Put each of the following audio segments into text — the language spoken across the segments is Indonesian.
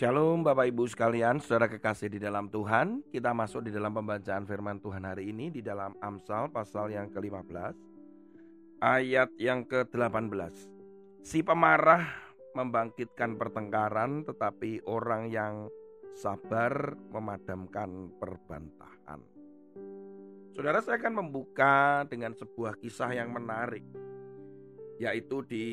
Shalom Bapak Ibu sekalian, saudara kekasih di dalam Tuhan. Kita masuk di dalam pembacaan firman Tuhan hari ini Di dalam Amsal pasal yang ke-15 Ayat yang ke-18 Si pemarah membangkitkan pertengkaran Tetapi orang yang sabar memadamkan perbantahan. Saudara saya akan membuka dengan sebuah kisah yang menarik Yaitu di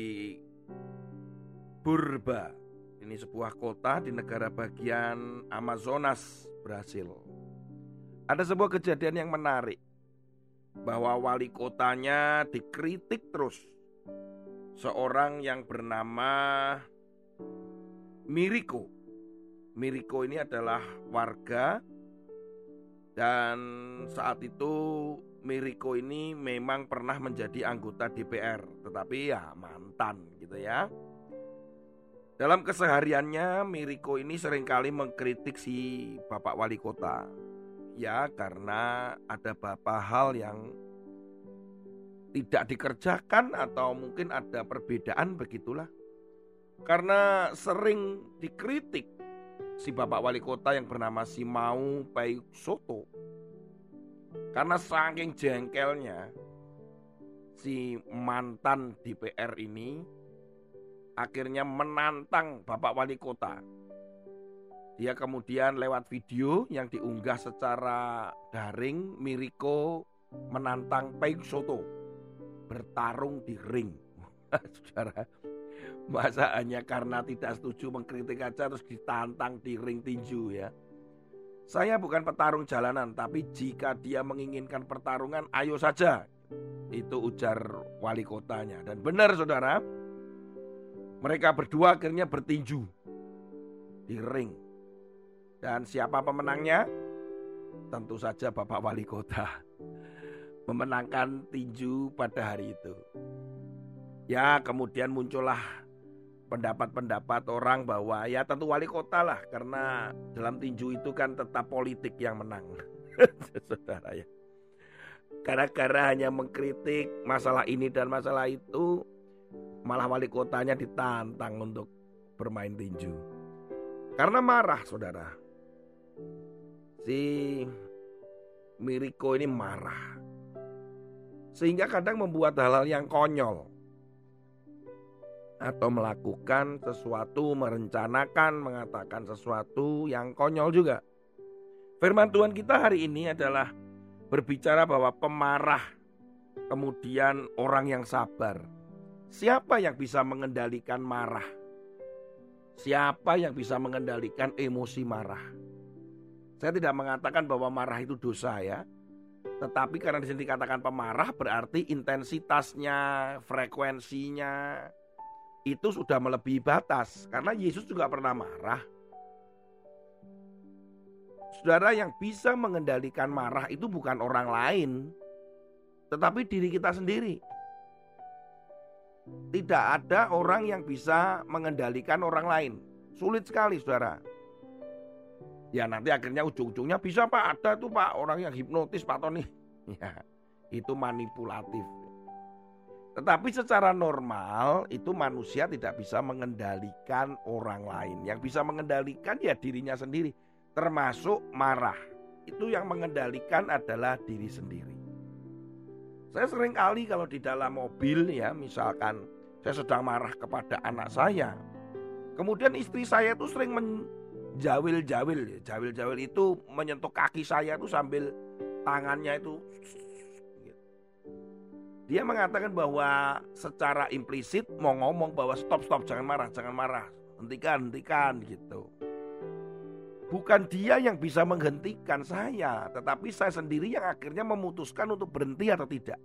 Burba ini sebuah kota di negara bagian Amazonas, Brasil. Ada sebuah kejadian yang menarik bahwa wali kotanya dikritik terus. Seorang yang bernama Miriko. Miriko ini adalah warga dan saat itu Miriko ini memang pernah menjadi anggota DPR, tetapi ya mantan gitu ya. Dalam kesehariannya Miriko ini sering kali mengkritik si Bapak Wali Kota. Ya karena ada beberapa hal yang tidak dikerjakan atau mungkin ada perbedaan begitulah. Karena sering dikritik si Bapak Wali Kota yang bernama Simau Pai Soto. Karena saking jengkelnya si mantan DPR ini akhirnya menantang Bapak Wali Kota. Dia kemudian lewat video yang diunggah secara daring, Miriko menantang Peng Soto bertarung di ring. Saudara, masa hanya karena tidak setuju mengkritik aja terus ditantang di ring tinju ya. Saya bukan petarung jalanan, tapi jika dia menginginkan pertarungan, ayo saja. Itu ujar wali kotanya. Dan benar saudara, mereka berdua akhirnya bertinju di ring. Dan siapa pemenangnya? Tentu saja Bapak Wali Kota memenangkan tinju pada hari itu. Ya, kemudian muncullah pendapat-pendapat orang bahwa ya tentu wali kota lah karena dalam tinju itu kan tetap politik yang menang. Saudara ya. Gara-gara hanya mengkritik masalah ini dan masalah itu, Malah wali kotanya ditantang untuk bermain tinju. Karena marah saudara. Si Miriko ini marah. Sehingga kadang membuat hal-hal yang konyol. Atau melakukan sesuatu, merencanakan, mengatakan sesuatu yang konyol juga. Firman Tuhan kita hari ini adalah berbicara bahwa pemarah, kemudian orang yang sabar, Siapa yang bisa mengendalikan marah? Siapa yang bisa mengendalikan emosi marah? Saya tidak mengatakan bahwa marah itu dosa ya. Tetapi karena di sini dikatakan pemarah berarti intensitasnya, frekuensinya itu sudah melebihi batas. Karena Yesus juga pernah marah. Saudara yang bisa mengendalikan marah itu bukan orang lain, tetapi diri kita sendiri. Tidak ada orang yang bisa mengendalikan orang lain. Sulit sekali saudara. Ya nanti akhirnya ujung-ujungnya bisa pak ada tuh pak orang yang hipnotis pak Tony. Ya itu manipulatif. Tetapi secara normal itu manusia tidak bisa mengendalikan orang lain. Yang bisa mengendalikan ya dirinya sendiri. Termasuk marah. Itu yang mengendalikan adalah diri sendiri. Saya sering kali kalau di dalam mobil ya misalkan saya sedang marah kepada anak saya. Kemudian istri saya itu sering menjawil-jawil. Jawil-jawil itu menyentuh kaki saya itu sambil tangannya itu dia mengatakan bahwa secara implisit mau ngomong bahwa stop stop jangan marah jangan marah hentikan hentikan gitu bukan dia yang bisa menghentikan saya tetapi saya sendiri yang akhirnya memutuskan untuk berhenti atau tidak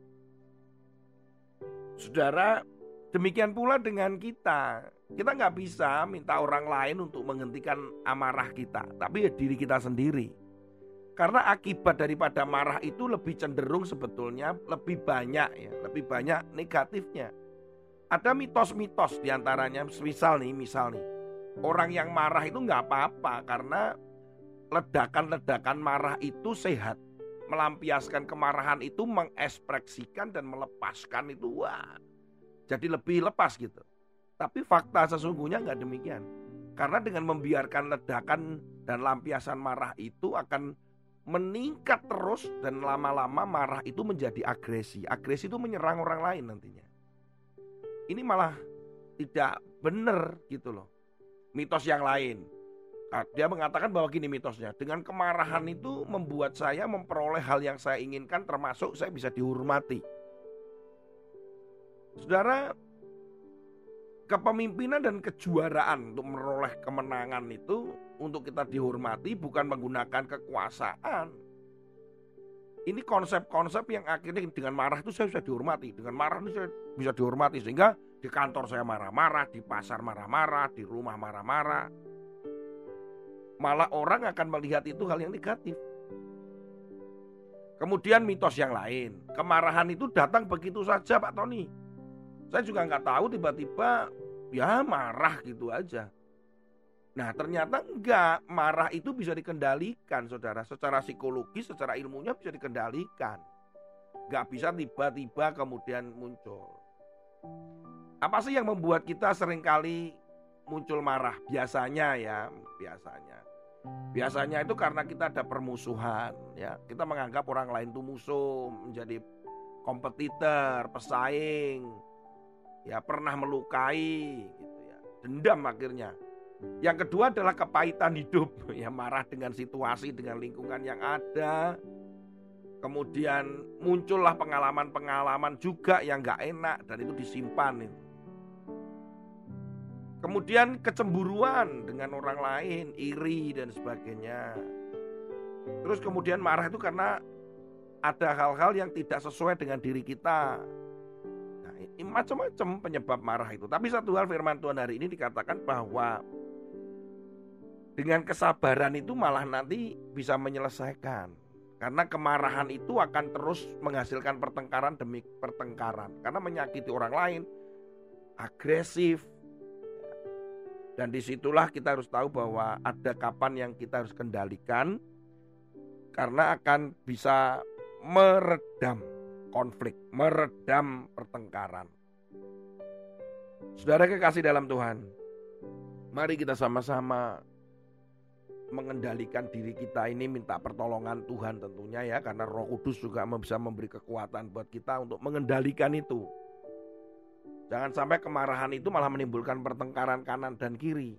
saudara Demikian pula dengan kita. Kita nggak bisa minta orang lain untuk menghentikan amarah kita, tapi ya diri kita sendiri. Karena akibat daripada marah itu lebih cenderung sebetulnya lebih banyak ya, lebih banyak negatifnya. Ada mitos-mitos di antaranya, misal nih, misal nih, orang yang marah itu nggak apa-apa karena ledakan-ledakan marah itu sehat. Melampiaskan kemarahan itu mengekspresikan dan melepaskan itu wah jadi lebih lepas gitu. Tapi fakta sesungguhnya nggak demikian. Karena dengan membiarkan ledakan dan lampiasan marah itu akan meningkat terus dan lama-lama marah itu menjadi agresi. Agresi itu menyerang orang lain nantinya. Ini malah tidak benar gitu loh. Mitos yang lain. Nah, dia mengatakan bahwa gini mitosnya, dengan kemarahan itu membuat saya memperoleh hal yang saya inginkan termasuk saya bisa dihormati. Saudara, kepemimpinan dan kejuaraan untuk meroleh kemenangan itu untuk kita dihormati bukan menggunakan kekuasaan. Ini konsep-konsep yang akhirnya dengan marah itu saya bisa dihormati. Dengan marah itu saya bisa dihormati. Sehingga di kantor saya marah-marah, di pasar marah-marah, di rumah marah-marah. Malah orang akan melihat itu hal yang negatif. Kemudian mitos yang lain. Kemarahan itu datang begitu saja Pak Tony. Saya juga nggak tahu tiba-tiba ya marah gitu aja. Nah ternyata enggak, marah itu bisa dikendalikan saudara. Secara psikologi, secara ilmunya bisa dikendalikan. Enggak bisa tiba-tiba kemudian muncul. Apa sih yang membuat kita sering kali muncul marah? Biasanya ya, biasanya. Biasanya itu karena kita ada permusuhan ya. Kita menganggap orang lain itu musuh, menjadi kompetitor, pesaing. Ya, pernah melukai gitu ya. Dendam akhirnya yang kedua adalah kepahitan hidup, ya marah dengan situasi, dengan lingkungan yang ada. Kemudian muncullah pengalaman-pengalaman juga yang gak enak dan itu disimpan itu. Kemudian kecemburuan dengan orang lain, iri dan sebagainya. Terus kemudian marah itu karena ada hal-hal yang tidak sesuai dengan diri kita. Nah, macam-macam penyebab marah itu. Tapi satu hal firman Tuhan hari ini dikatakan bahwa dengan kesabaran itu malah nanti bisa menyelesaikan. Karena kemarahan itu akan terus menghasilkan pertengkaran demi pertengkaran. Karena menyakiti orang lain, agresif. Dan di situlah kita harus tahu bahwa ada kapan yang kita harus kendalikan. Karena akan bisa meredam konflik, meredam pertengkaran. Saudara kekasih dalam Tuhan, mari kita sama-sama mengendalikan diri kita ini minta pertolongan Tuhan tentunya ya karena Roh Kudus juga bisa memberi kekuatan buat kita untuk mengendalikan itu. Jangan sampai kemarahan itu malah menimbulkan pertengkaran kanan dan kiri.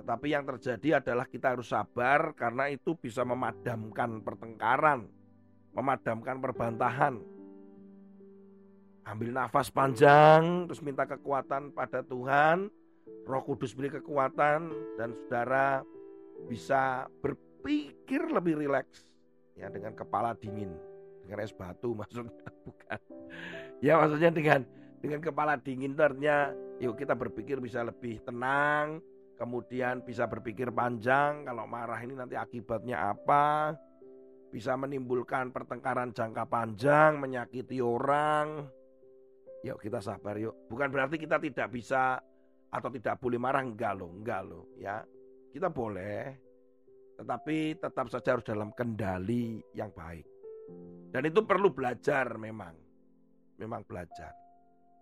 Tetapi yang terjadi adalah kita harus sabar karena itu bisa memadamkan pertengkaran, memadamkan perbantahan. Ambil nafas panjang, terus minta kekuatan pada Tuhan, Roh Kudus beri kekuatan dan saudara bisa berpikir lebih rileks ya dengan kepala dingin. Dengan es batu maksudnya bukan. Ya maksudnya dengan dengan kepala dingin ternyata yuk kita berpikir bisa lebih tenang kemudian bisa berpikir panjang kalau marah ini nanti akibatnya apa bisa menimbulkan pertengkaran jangka panjang menyakiti orang. Yuk kita sabar yuk. Bukan berarti kita tidak bisa atau tidak boleh marah enggak loh enggak loh ya kita boleh, tetapi tetap saja harus dalam kendali yang baik. Dan itu perlu belajar memang. Memang belajar.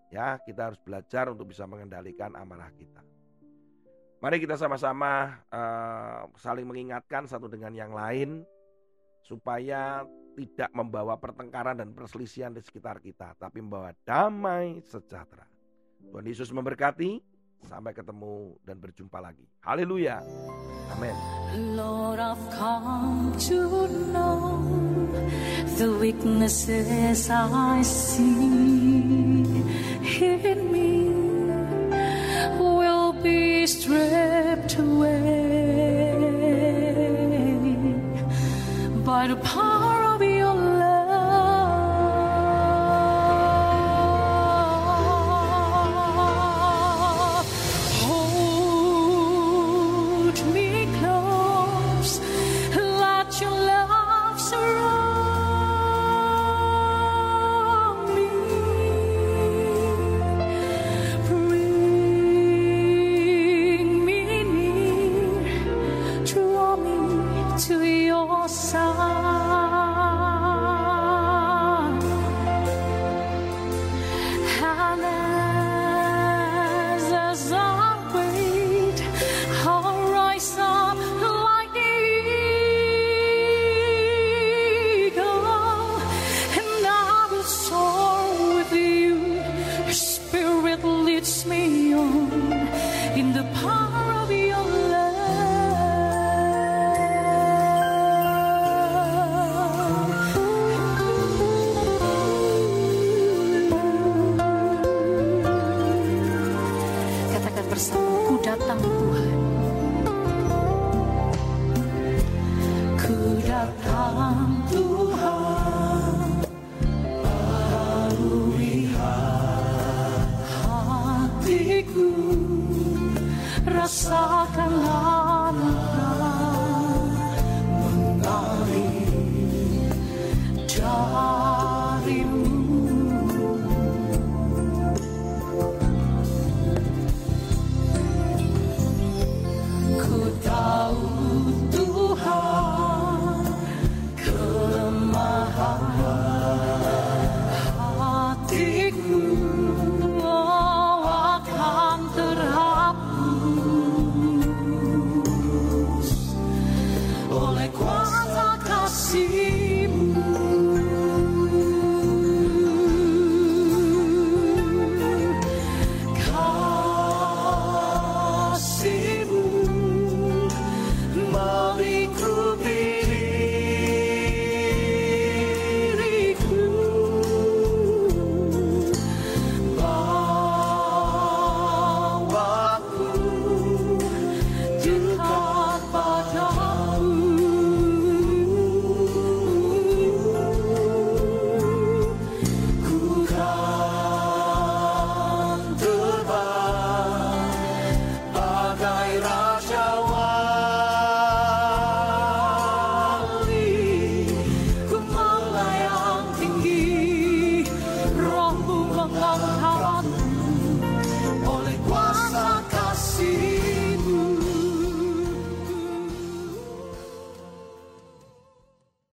Ya, kita harus belajar untuk bisa mengendalikan amarah kita. Mari kita sama-sama uh, saling mengingatkan satu dengan yang lain supaya tidak membawa pertengkaran dan perselisihan di sekitar kita, tapi membawa damai sejahtera. Tuhan Yesus memberkati. Sampai ketemu dan berjumpa lagi. Haleluya. Amin. Lord, I've come to know the weaknesses I see in me will be stripped away